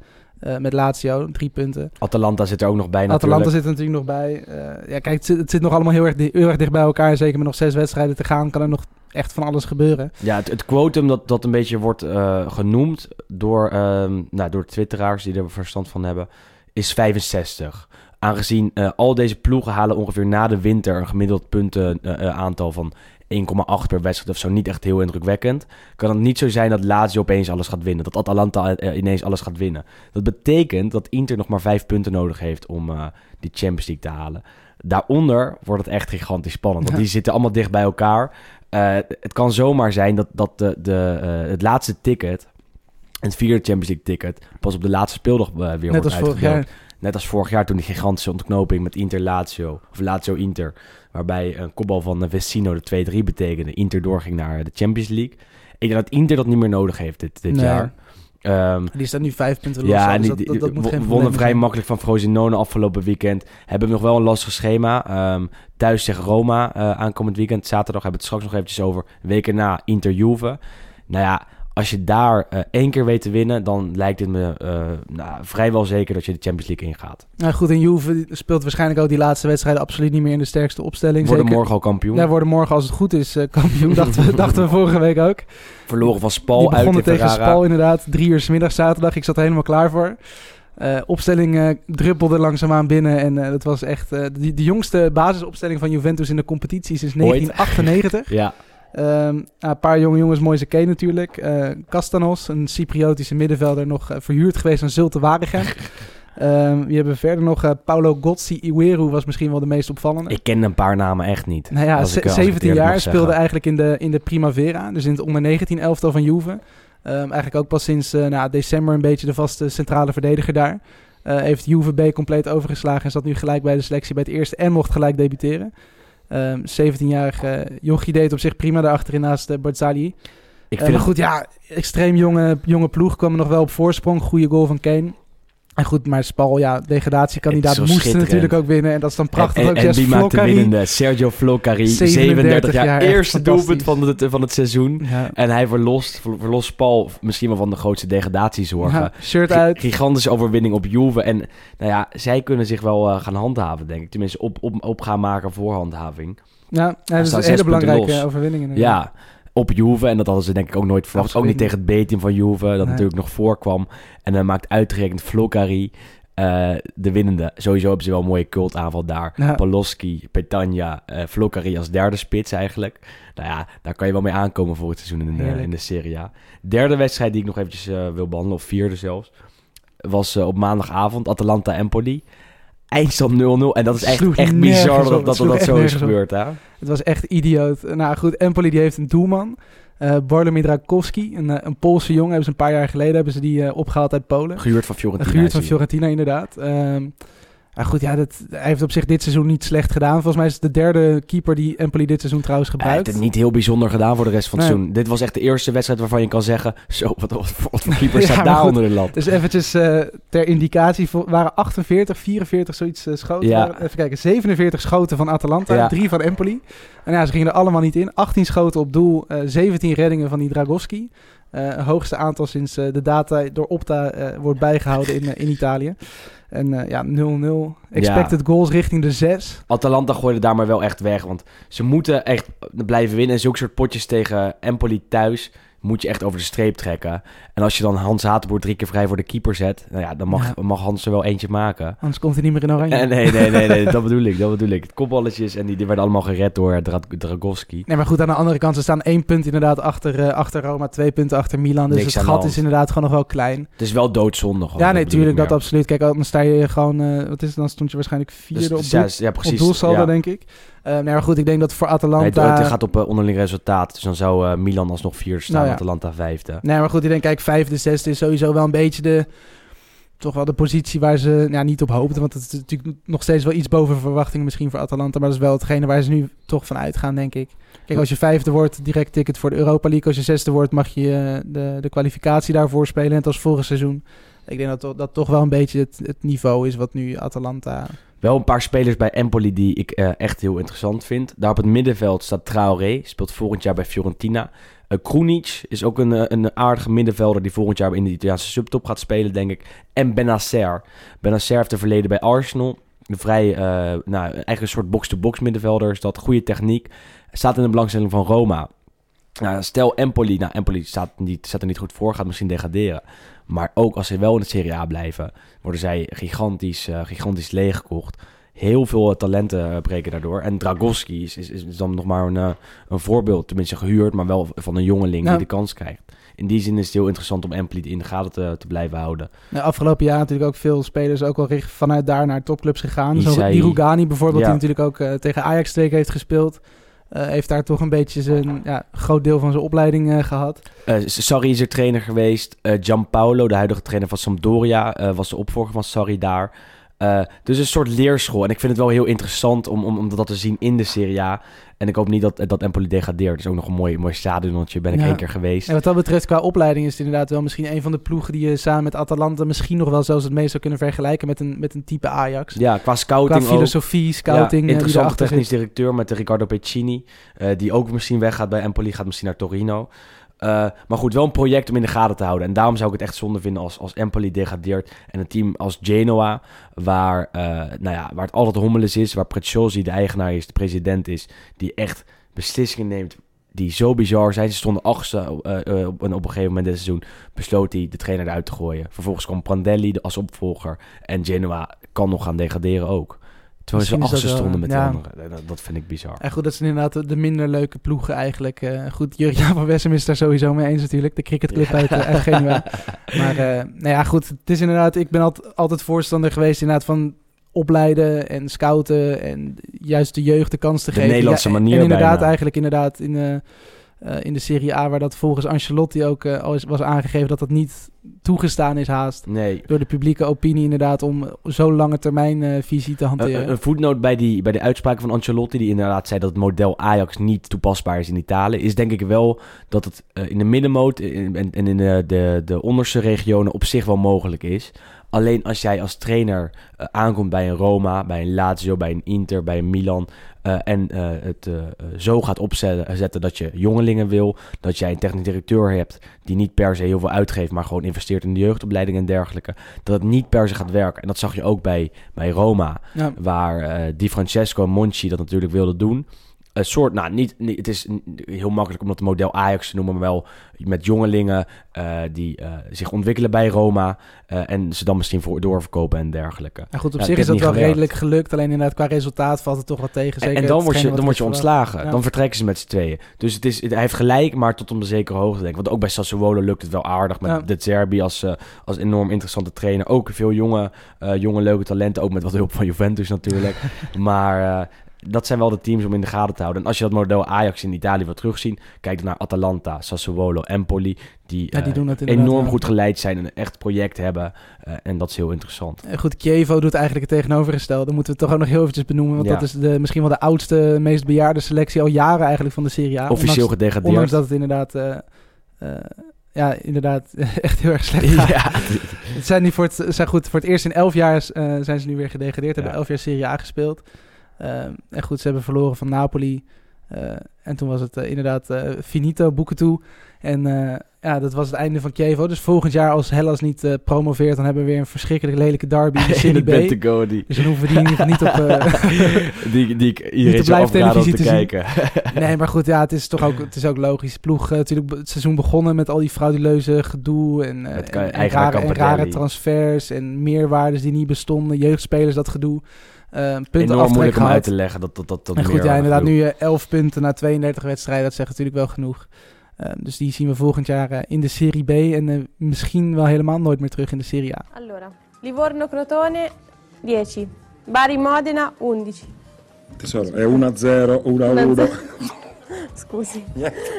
met Lazio, drie punten. Atalanta zit er ook nog bij Atalanta zit er natuurlijk nog bij. Ja, kijk, het zit, het zit nog allemaal heel erg, heel erg dicht bij elkaar. Zeker met nog zes wedstrijden te gaan, kan er nog echt van alles gebeuren. Ja, het, het quotum dat, dat een beetje wordt eh, genoemd door, ehm, nou, door twitteraars die er verstand van hebben, is 65. Aangezien eh, al deze ploegen halen ongeveer na de winter een gemiddeld punten eh, van 1,8 per wedstrijd of zo. Niet echt heel indrukwekkend. Kan het niet zo zijn dat Lazio opeens alles gaat winnen. Dat Atalanta ineens alles gaat winnen. Dat betekent dat Inter nog maar 5 punten nodig heeft om die Champions League te halen. Daaronder wordt het echt gigantisch spannend. Want die zitten allemaal dicht bij elkaar. Eh, het kan zomaar zijn dat, dat de, de, eh, het laatste ticket, het vierde Champions League ticket, pas op de laatste speeldag eh, weer Net wordt uitgedeeld. Net als vorig jaar toen die gigantische ontknoping met Inter-Lazio, of Lazio-Inter, waarbij een kopbal van Vecino de 2-3 betekende. Inter doorging naar de Champions League. Ik denk dat Inter dat niet meer nodig heeft dit, dit Nee. jaar. Ehm, Die staat nu vijf punten los. ja, en dus die, dat, dat, dat moet wo- geen wonnen vrij zijn. makkelijk van Frosinone afgelopen weekend. Hebben nog wel een lastig schema. Ehm, thuis tegen Roma eh, aankomend weekend. Zaterdag hebben we het straks nog eventjes over. Weken na Inter Juve. Nou ja, als je daar eh, één keer weet te winnen... dan lijkt het me eh, nou, vrijwel zeker dat je de Champions League ingaat. Nou goed, en Juve speelt waarschijnlijk ook die laatste wedstrijden absoluut niet meer in de sterkste opstelling. Worden Zeker- morgen al kampioen. Ja, worden morgen als het goed is eh, kampioen. dachten, we, dachten we vorige week ook. Verloren van Die Spal uit begonnen tegen Ferrara. Spal inderdaad. Drie uur 's middag zaterdag. Ik zat er helemaal klaar voor. Eh, opstelling eh, druppelde langzaamaan binnen. En dat was echt de, de jongste basisopstelling van Juventus in de competitie sinds Ooit. 1998. Ja, Ehm, een paar jonge jongens, Moise K natuurlijk. Eh Castanos, een Cypriotische middenvelder, nog eh, verhuurd geweest aan Zulte Waregem. Ehm wie hebben we verder nog? Eh, Paulo Gozzi Iweru was misschien wel de meest opvallende. ik ken een paar namen echt niet. Nou ja, ik- ze- als ik het 17 eerlijk jaar speelde eigenlijk in de, in de Primavera. Dus in het onder 19 elftal van Juve. Ehm, eigenlijk ook pas sinds eh, nou, december een beetje de vaste centrale verdediger daar. Heeft Juve B compleet overgeslagen en zat nu gelijk bij de selectie bij het eerste en mocht gelijk debuteren. Ehm 17-jarige Jochie deed op zich prima daarachterin naast uh, Barzagli. Ik Eh, vind maar het goed, ja, extreem jonge, jonge ploeg kwam er nog wel op voorsprong. Goede goal van Kane. En goed, maar Spal, ja, degradatiekandidaat moest natuurlijk ook winnen. En dat is dan prachtig en, ook. en, en wie maakt de winnende? Sergio Floccari, 37 37 jaar. Eerste doelpunt van het, van het seizoen. Ja. En hij verlost, ver- verlost Paul misschien wel van de grootste degradatiezorgen. Ja, shirt uit. Gigantische overwinning op Juve. En nou ja, zij kunnen zich wel eh, gaan handhaven, denk ik. Tenminste, op, op, op gaan maken voor handhaving. Ja, ja, dat is een hele belangrijke overwinning. inderdaad. Ja, op Juve. En dat hadden ze denk ik ook nooit verwacht. Absoluut ook niet tegen het B-team van Juve, dat Nee. natuurlijk nog voorkwam. En dan maakt uitgerekend Floccari eh, de winnende. Sowieso hebben ze wel een mooie cultaanval daar. Ja. Paloski, Petagna, Floccari als derde spits eigenlijk. Nou ja, daar kan je wel mee aankomen voor het seizoen in de, Heerlijk. in de Serie A. Derde wedstrijd die ik nog eventjes eh, wil behandelen, of vierde zelfs, was op maandagavond Atalanta-Empoli. Eindstand 0-0. En dat is echt, Sloeg echt bizar dat dat, dat, zo is gebeurd. Hè? Het was echt idioot. Nou goed, Empoli die heeft een doelman. eh Bartlomiej Drakowski, een, eh, een Poolse jongen. Hebben ze een paar jaar geleden hebben ze die eh, opgehaald uit Polen. Gehuurd van Fiorentina. Gehuurd van. Fiorentina inderdaad. Ehm maar goed, ja, dat, hij heeft op zich dit seizoen niet slecht gedaan. Volgens mij is het de derde keeper die Empoli dit seizoen trouwens Hij heeft gebruikt. het niet heel bijzonder gedaan voor de rest van het Nee. seizoen. Dit was echt de eerste wedstrijd waarvan je kan zeggen... Zo, wat, wat, voor- wat voor keeper Ja, staat maar daar goed. onder de lat? Dus eventjes eh, ter indicatie, waren 48, 44 zoiets eh, schoten. Ja. Waren- Even kijken, 47 schoten van Atalanta, Ja. 3 van Empoli. En ja, ze gingen er allemaal niet in. 18 schoten op doel, eh 17 reddingen van die Dragowski. Hoogste aantal sinds de data door Opta wordt bijgehouden in, in Italië. En eh, ja, 0-0. Expected goals richting de 6. Atalanta gooide daar maar wel echt weg. Want ze moeten echt blijven winnen. En zulke soort potjes tegen Empoli thuis moet je echt over de streep trekken. En als je dan Hans Hatenboer drie keer vrij voor de keeper zet... Nou ja, dan mag, Ja. mag Hans er wel eentje maken. Anders komt hij niet meer in oranje. Eh, nee, nee, nee, nee, dat bedoel ik, dat bedoel ik. Het kopballetjes en die, die werden allemaal gered door Dra Dragowski. Nee, maar goed, aan de andere kant, ze staan één punt inderdaad achter, eh, achter Roma, twee punten achter Milan. Dus Niks het gat is inderdaad gewoon nog wel klein. Het is wel doodzonde gewoon. ja, nee, tuurlijk, dat absoluut. Kijk, dan sta je gewoon, eh, wat is het, dan stond je waarschijnlijk vierde Dus, op, ja, doel, ja, op precies. doelsaldo, ja. denk ik. Nee, maar goed, ik denk dat voor Nee, Atalanta... het, het gaat op onderling resultaat. Dus dan zou Milan alsnog vierde staan, Nou. Atalanta vijfde. Nee, maar goed, ik denk, kijk, vijfde, zesde is sowieso wel een beetje de... toch wel de positie waar ze ja, niet op hoopten. Want het is natuurlijk nog steeds wel iets boven verwachtingen misschien voor Atalanta. Maar dat is wel hetgene waar ze nu toch van uitgaan, denk ik. Kijk, als je vijfde wordt, direct ticket voor de Europa League. Als je zesde wordt, mag je eh, de, de kwalificatie daarvoor spelen. Net als vorig seizoen. Ik denk dat dat toch wel een beetje het, het niveau is wat nu Atalanta... Wel een paar spelers bij Empoli die ik eh, echt heel interessant vind. Daar op het middenveld staat Traoré, speelt volgend jaar bij Fiorentina. Uh, is ook een, eh, een aardige middenvelder die volgend jaar in de Italiaanse subtop gaat spelen, denk ik. En Benacer. Benacer heeft een verleden bij Arsenal. Een vrij, eh, nou, eigenlijk een soort box-to-box middenvelder. Is dat goede techniek. Staat in de belangstelling van Roma. Nou, stel Empoli, nou Empoli staat, niet, staat er niet goed voor, gaat misschien degraderen. Maar ook als ze wel in de Serie A blijven, worden zij gigantisch, eh, gigantisch leeggekocht. Heel veel talenten eh, breken daardoor. En Dragowski is, is, is dan nog maar een, eh, een voorbeeld, tenminste gehuurd, maar wel van een jongeling die de kans krijgt. In die zin is het heel interessant om Empoli in de gaten te, te blijven houden. Nou, afgelopen jaar natuurlijk ook veel spelers ook richt, vanuit daar naar topclubs gegaan. Zo, Isai. die Rugani bijvoorbeeld, Ja. die natuurlijk ook eh, tegen Ajax twee heeft gespeeld. heeft daar toch een beetje zijn ja, groot deel van zijn opleiding eh, gehad. Eh, Sarri is er trainer geweest. Gianpaolo, de huidige trainer van Sampdoria, was de opvolger van Sarri daar. Eh, dus een soort leerschool. En ik vind het wel heel interessant om, om, om dat te zien in de Serie A. En ik hoop niet dat, dat Empoli degradeert. Het is ook nog een mooi, mooi stadionnetje. Ben ik Ja. één keer geweest. En wat dat betreft, qua opleiding is het inderdaad wel misschien een van de ploegen die je samen met Atalanta misschien nog wel zelfs het meest zou kunnen vergelijken met een, met een type Ajax. Ja, qua Qua scouting ook. filosofie, scouting, ja, eh, interessante technisch zit. directeur met Riccardo Piccini. eh, die ook misschien weggaat bij Empoli. Gaat misschien naar Torino. Eh, maar goed, wel een project om in de gaten te houden. En daarom zou ik het echt zonde vinden als, als Empoli degradeert. En een team als Genoa, waar, eh, nou ja, waar het altijd hommeles is. Waar Preziosi de eigenaar is, de president is. Die echt beslissingen neemt die zo bizar zijn. Ze stonden achtste eh, op, en op een gegeven moment dit seizoen. Besloot hij de trainer eruit te gooien. Vervolgens kwam Prandelli als opvolger. En Genoa kan nog gaan degraderen ook. Terwijl ze wel, stonden met ja. de anderen. Dat, dat vind ik bizar. En goed, dat zijn inderdaad de- de minder leuke ploegen eigenlijk. Eh, goed, Jurgen van Wessem is daar sowieso mee eens natuurlijk. De cricketclub uit, eh, uit Genua. Maar eh, nou ja, goed. Het is inderdaad... Ik ben altijd, altijd voorstander geweest inderdaad van opleiden en scouten. En juist de jeugd de kans te De geven. Nederlandse Ja, en- manier En inderdaad bijna. eigenlijk inderdaad in, eh, eh, in de Serie A... waar dat volgens Ancelotti ook eh, al is, was aangegeven... dat dat niet toegestaan is haast. Nee. Door de publieke opinie inderdaad om zo'n lange termijn eh, visie te hanteren. een- voetnoot bij, die, bij de uitspraken van Ancelotti, die inderdaad zei dat het model Ajax niet toepasbaar is in Italië, is denk ik wel dat het in de middenmoot en, in de, de, de onderste regionen op zich wel mogelijk is. Alleen als jij als trainer aankomt bij een Roma, bij een Lazio, bij een Inter, bij een Milan eh, en eh, het eh, zo gaat opzetten zetten dat je jongelingen wil, dat jij een technisch directeur hebt die niet per se heel veel uitgeeft, maar gewoon investeert in de jeugdopleiding en dergelijke, dat het niet per se gaat werken. En dat zag je ook bij, bij Roma ja. waar Di Francesco en Monchi dat natuurlijk wilden doen. Een soort, nou, niet, niet, het is heel makkelijk om dat model Ajax te noemen, maar wel met jongelingen eh, die eh, zich ontwikkelen bij Roma eh, en ze dan misschien voor doorverkopen en dergelijke. Ja, goed, op Ja, zich is dat wel gewerkt. redelijk gelukt. Alleen inderdaad, qua resultaat valt het toch wat tegen. En, Zeker en dan word je, dan word je ontslagen. Ja. Dan vertrekken ze met z'n tweeën. Dus het is, het- hij heeft gelijk, maar tot op een zekere hoogte denk ik. Want ook bij Sassuolo lukt het wel aardig. Met Ja. de Zerbi als, als enorm interessante trainer. Ook veel jonge, jonge leuke talenten. Ook met wat hulp van Juventus natuurlijk. maar dat zijn wel de teams om in de gaten te houden. En als je dat model Ajax in Italië wil terugzien... kijk dan naar Atalanta, Sassuolo, Empoli... die, Ja, die eh, doen enorm goed geleid zijn en een echt project hebben. Eh, en dat is heel interessant. Eh, Goed, Chievo doet eigenlijk het tegenovergestelde. Dat moeten we toch ook nog heel eventjes benoemen. Want Ja. dat is de, misschien wel de oudste, meest bejaarde selectie al jaren eigenlijk van de Serie A. Officieel ondanks, gedegradeerd. ondanks dat het inderdaad... ja, inderdaad echt heel erg slecht gaat. ja, Het zijn nu voor het, zijn goed, voor het eerst in elf jaar zijn ze nu weer gedegradeerd. Hebben elf jaar Serie A gespeeld. Ehm, en goed, ze hebben verloren van Napoli. Eh, en toen was het eh, inderdaad eh, finito, boeken toe. En eh, ja, dat was het einde van Chievo. Dus volgend jaar als Hellas niet eh, promoveert... dan hebben we weer een verschrikkelijk lelijke derby in de Serie B. Die, Dus dan hoeven we die in ieder geval niet op... eh, die, die ik iedereen zou afraden om te televisie te zien. kijken. nee, maar goed, ja, het is toch ook, het is ook logisch. Ploeg, eh, natuurlijk het seizoen begonnen met al die frauduleuze gedoe en, eh, rare, en rare transfers en meerwaardes die niet bestonden. Jeugdspelers, dat gedoe. Eh punten Enorm moeilijk om uit te leggen. Dat, dat, dat, dat En goed, meer ja, inderdaad, nu eh, 11 punten na 32 wedstrijden, dat zegt natuurlijk wel genoeg. Eh, dus die zien we volgend jaar eh, in de Serie B en eh, misschien wel helemaal nooit meer terug in de Serie A. Allora, Livorno-Crotone 10, Bari-Modena 11. Tesoro, è 1-0, 1-1. Scusi.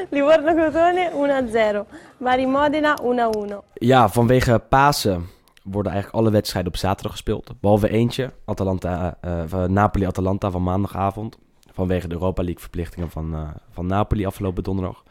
Livorno-Crotone 1-0, Bari-Modena 1-1. Ja, vanwege Pasen worden eigenlijk alle wedstrijden op zaterdag gespeeld. Behalve eentje, Atalanta, eh, Napoli-Atalanta van maandagavond. Vanwege de Europa League verplichtingen van, eh, van Napoli afgelopen donderdag.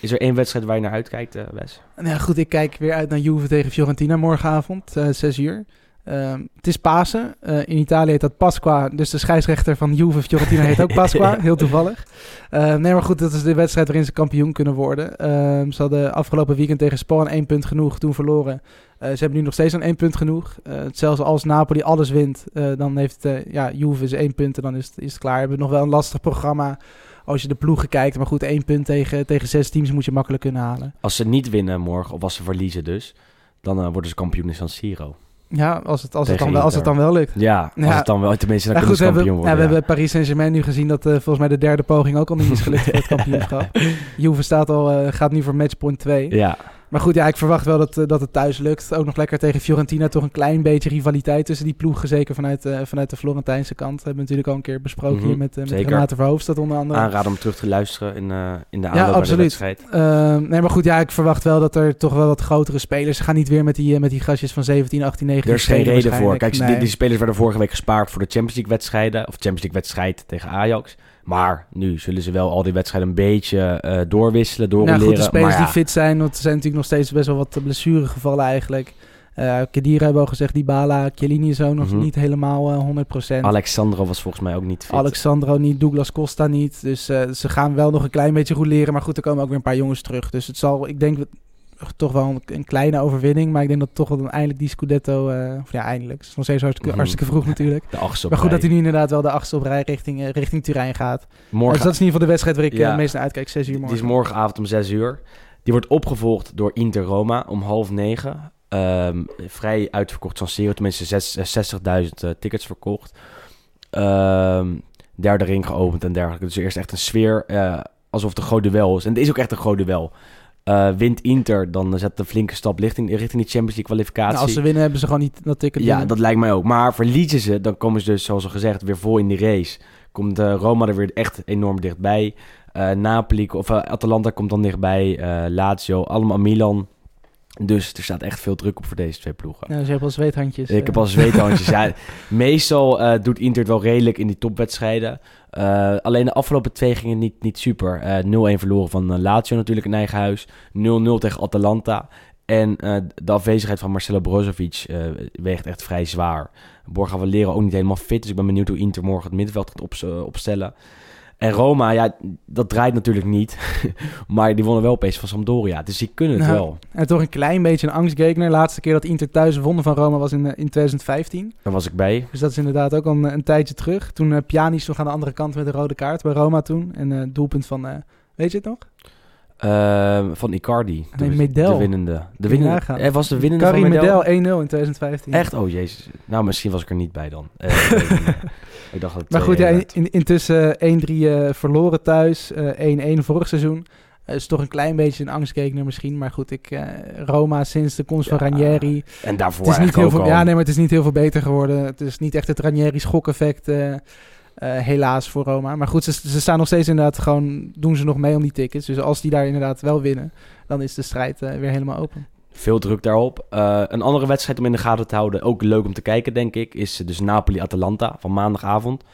Is er één wedstrijd waar je naar uitkijkt, Wes? Nou goed, ik kijk weer uit naar Juve tegen Fiorentina morgenavond, eh 6 uur. Ehm, het is Pasen. Eh, in Italië heet dat Pasqua. Dus de scheidsrechter van Juve Fiorentina heet ook Pasqua. Heel toevallig. Eh, nee, maar goed, dat is de wedstrijd waarin ze kampioen kunnen worden. Ehm, ze hadden afgelopen weekend tegen Spal één punt genoeg, toen verloren. Eh, ze hebben nu nog steeds aan één punt genoeg. Eh, zelfs als Napoli alles wint, dan heeft ja, Juve ze één punt en dan is het, is het klaar. We hebben nog wel een lastig programma als je de ploegen kijkt. Maar goed, één punt tegen, tegen zes teams moet je makkelijk kunnen halen. Als ze niet winnen morgen, of als ze verliezen dus, dan worden ze kampioen in San Siro. Ja, als het, als het, dan, wel, als het dan wel lukt. Ja, als Ja. het dan wel, tenminste, dan Ja, goed, we hebben, ja, we hebben Paris Saint-Germain nu gezien dat eh, volgens mij de derde poging ook al niet is gelukt voor het kampioenschap. Juve staat al, eh, gaat nu voor matchpoint 2. Ja, Maar goed, ja, ik verwacht wel dat, eh, dat het thuis lukt. Ook nog lekker tegen Fiorentina. Toch een klein beetje rivaliteit tussen die ploegen. Zeker vanuit, eh, vanuit de Florentijnse kant. Dat hebben we natuurlijk al een keer besproken Mhm, hier met, eh met. Renate Verhoofdstad onder andere. aanraden om terug te luisteren in, eh, in de Ja, aanloop bij de absoluut. wedstrijd. Ehm, nee, maar goed, ja, ik verwacht wel dat er toch wel wat grotere spelers... Ze gaan niet weer met die, met die gastjes van 17, 18, 19 Er is geen reden voor. Kijk, die, die spelers werden vorige week gespaard voor de Champions League wedstrijden. Of Champions League wedstrijd tegen Ajax. Maar nu zullen ze wel al die wedstrijden een beetje eh, doorwisselen, Nou doorleren. goed, de spelers ja, die fit zijn, want er zijn natuurlijk nog steeds best wel wat blessuregevallen eigenlijk. Eh Kedira hebben we al gezegd, Dybala, Chiellini is ook nog Mhm. niet helemaal eh 100%. Alexandro was volgens mij ook niet fit. Alexandro niet, Douglas Costa niet. Dus eh, ze gaan wel nog een klein beetje goed leren. Maar goed, er komen ook weer een paar jongens terug. Dus het zal, ik denk, toch wel een, een kleine overwinning. Maar ik denk dat toch wel eindelijk die Scudetto... eh, of ja, eindelijk. Het is nog steeds hartstikke, Mhm. hartstikke vroeg natuurlijk. de achtste Maar goed, dat hij nu inderdaad wel de achtste op rij richting, eh, richting Turijn gaat. Morgen, Dus dat is in ieder geval de wedstrijd waar ik eh, Ja. het meest naar uitkijk. 6 uur Die morgen. is morgenavond om 6 uur. Die wordt opgevolgd door Inter Roma om half negen. Ehm, vrij uitverkocht San Siro. Tenminste zes- eh, 60.000 eh, tickets verkocht. Ehm, derde ring geopend en dergelijke. Dus eerst echt een sfeer eh, alsof het een groot duel is. En het is ook echt een groot duel. Eh, wint Inter, dan zet een flinke stap richting, richting die Champions League kwalificatie. Nou, als ze winnen, hebben ze gewoon niet dat ticket Ja, dat lijkt mij ook. Maar verliezen ze, dan komen ze dus, zoals al gezegd, weer vol in die race. Komt eh, Roma er weer echt enorm dichtbij. Eh, Napoli, of Atalanta komt dan dichtbij. Lazio, allemaal Milan. Dus er staat echt veel druk op voor deze twee ploegen. Ja, dus je hebt wel zweethandjes. Ik heb al zweethandjes. ja, meestal doet Inter het wel redelijk in die topwedstrijden. Eh, alleen de afgelopen twee gingen niet, niet super. Eh 0-1 verloren van eh, Lazio natuurlijk in eigen huis. 0-0 tegen Atalanta. En eh, de afwezigheid van Marcelo Brozovic eh, weegt echt vrij zwaar. Borja Valero ook niet helemaal fit. Dus ik ben benieuwd hoe Inter morgen het middenveld gaat op, eh, opstellen. En Roma, ja, dat draait natuurlijk niet. maar die wonnen wel opeens van Sampdoria. Dus die kunnen het Nou, wel. En toch een klein beetje een angstgekner. Laatste keer dat Inter thuis wonnen van Roma was in, eh, in 2015. Daar was ik bij. Dus dat is inderdaad ook al een, een tijdje terug. Toen uh, Pjanic nog aan de andere kant met een rode kaart bij Roma toen. En uh, doelpunt van, uh, weet je het nog? Uh, van Icardi. Nee, de, Medel. De winnende. De winnende. Hij was de winnende Carrie van Medel. Medel 1-0 in 2015. Echt? Oh jezus. Nou, misschien was ik er niet bij dan. Uh, ik dacht dat het maar goed, ja, in, intussen 1-3 uh, verloren thuis. 1-1 vorig seizoen. Uh, is toch een klein beetje een angstgekner misschien. Maar goed, ik, Roma sinds de komst Ja, van Ranieri. En daarvoor Het is niet heel veel, al. ja, nee, maar het is niet heel veel beter geworden. Het is niet echt het Ranieri schokeffect. Uh, helaas voor Roma. Maar goed, ze, ze, staan nog steeds inderdaad gewoon... Doen ze nog mee om die tickets. Dus als die daar inderdaad wel winnen... Dan is de strijd uh, weer helemaal open. Veel druk daarop. Uh, een andere wedstrijd om in de gaten te houden, ook leuk om te kijken, denk ik, is dus Napoli-Atalanta van maandagavond.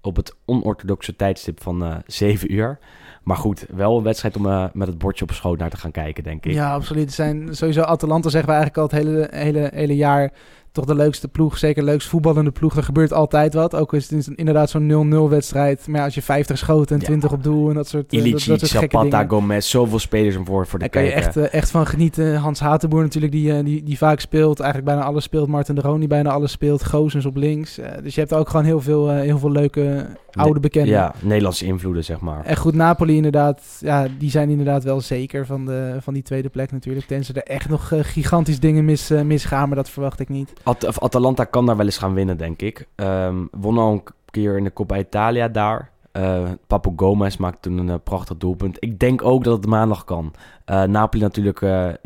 Op het onorthodoxe tijdstip van uh, 7 uur. Maar goed, wel een wedstrijd om uh, met het bordje op schoot naar te gaan kijken, denk ik. Ja, absoluut. Zijn sowieso Atalanta, zeggen we eigenlijk al het hele, hele, hele jaar toch de leukste ploeg. Zeker leukste voetballende ploeg. Er gebeurt altijd wat. Ook is het inderdaad zo'n 0-0 wedstrijd. Maar ja, als je 50 schoten en 20 ja. op doel en dat soort, Ilicic, dat, dat soort gekke Zapata, dingen. Gomez, zoveel spelers om voor, voor de Daar kan je echt, uh, echt van genieten. Hans Hatenboer natuurlijk, die, uh, die, die vaak speelt. Eigenlijk bijna alles speelt. Martin de Roon die bijna alles speelt. Goosens op links. Dus je hebt ook gewoon heel veel, heel veel leuke oude bekenden. Ja, Nederlandse invloeden, zeg maar. En goed, Napoli inderdaad. Ja, die zijn inderdaad wel zeker van, de, van die tweede plek natuurlijk. Tenzij er echt nog gigantisch dingen mis, misgaan, maar dat verwacht ik niet. At Atalanta kan daar wel eens gaan winnen, denk ik. Um, won al een keer in de Coppa Italia daar. Uh, Papu Gomez maakte toen een uh, prachtig doelpunt. Ik denk ook dat het maandag kan. Uh, Napoli natuurlijk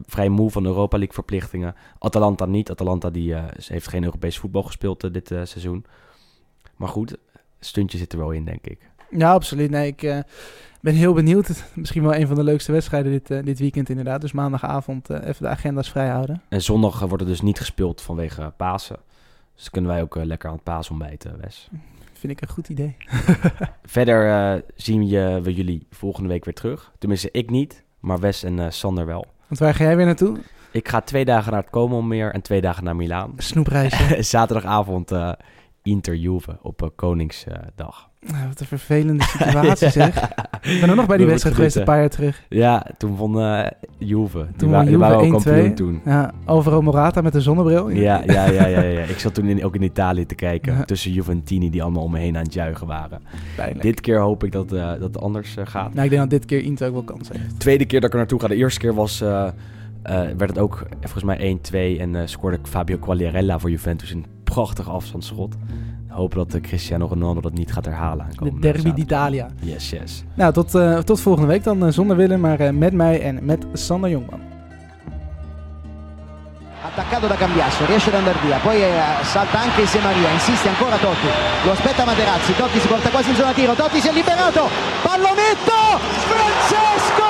vrij moe van Europa League verplichtingen. Atalanta niet. Atalanta die, heeft geen Europees voetbal gespeeld dit seizoen. Maar goed, stuntje zit er wel in, denk ik. Ja, absoluut. Nee, ik eh, ben heel benieuwd. Misschien wel een van de leukste wedstrijden dit, eh, dit weekend inderdaad. Dus maandagavond eh, even de agenda's vrij houden. En zondag wordt het dus niet gespeeld vanwege Pasen. Dus kunnen wij ook lekker aan het paasontbijten, Wes. Vind ik een goed idee. Verder zien je, we jullie volgende week weer terug. Tenminste, ik niet, maar Wes en Sander wel. Want waar ga jij weer naartoe? Ik ga twee dagen naar het Como meer en twee dagen naar Milaan. Snoepreisje. Zaterdagavond Inter Juve op eh, Koningsdag. Nou, wat een vervelende situatie zeg. Ik ben nog bij die We wedstrijd geweest een paar jaar terug. Ja, toen won eh, Juve. Toen won waren ook Juve kampioen 1-2. toen. Ja, Alvaro Morata met een zonnebril. Ja, ja, ja, ja, ja. Ik zat toen in, ook in Italië te kijken. Ja. Tussen Juventini die allemaal om me heen aan het juichen waren. Pijnlijk. Dit keer hoop ik dat, eh, dat het anders eh, gaat. Nou, ik denk dat dit keer Inter ook wel kans heeft. Tweede keer dat ik er naartoe ga. De eerste keer was, eh, eh, werd het ook eh, volgens mij 1-2. En eh, scoorde Fabio Quagliarella voor Juventus in prachtig afstandsschot. Hopen dat eh, Cristiano Ronaldo dat niet gaat herhalen. De derby d'Italia. Yes, yes. Nou, tot, eh, tot volgende week dan eh, zonder Willem, maar eh, met mij en met Sander Jongman. attaccato da Cambiasso, riesce ad andare via, poi eh, salta anche Se Maria, insiste ancora Totti, lo aspetta Materazzi, Totti si porta quasi in zona tiro, Totti si è liberato, pallonetto, Francesco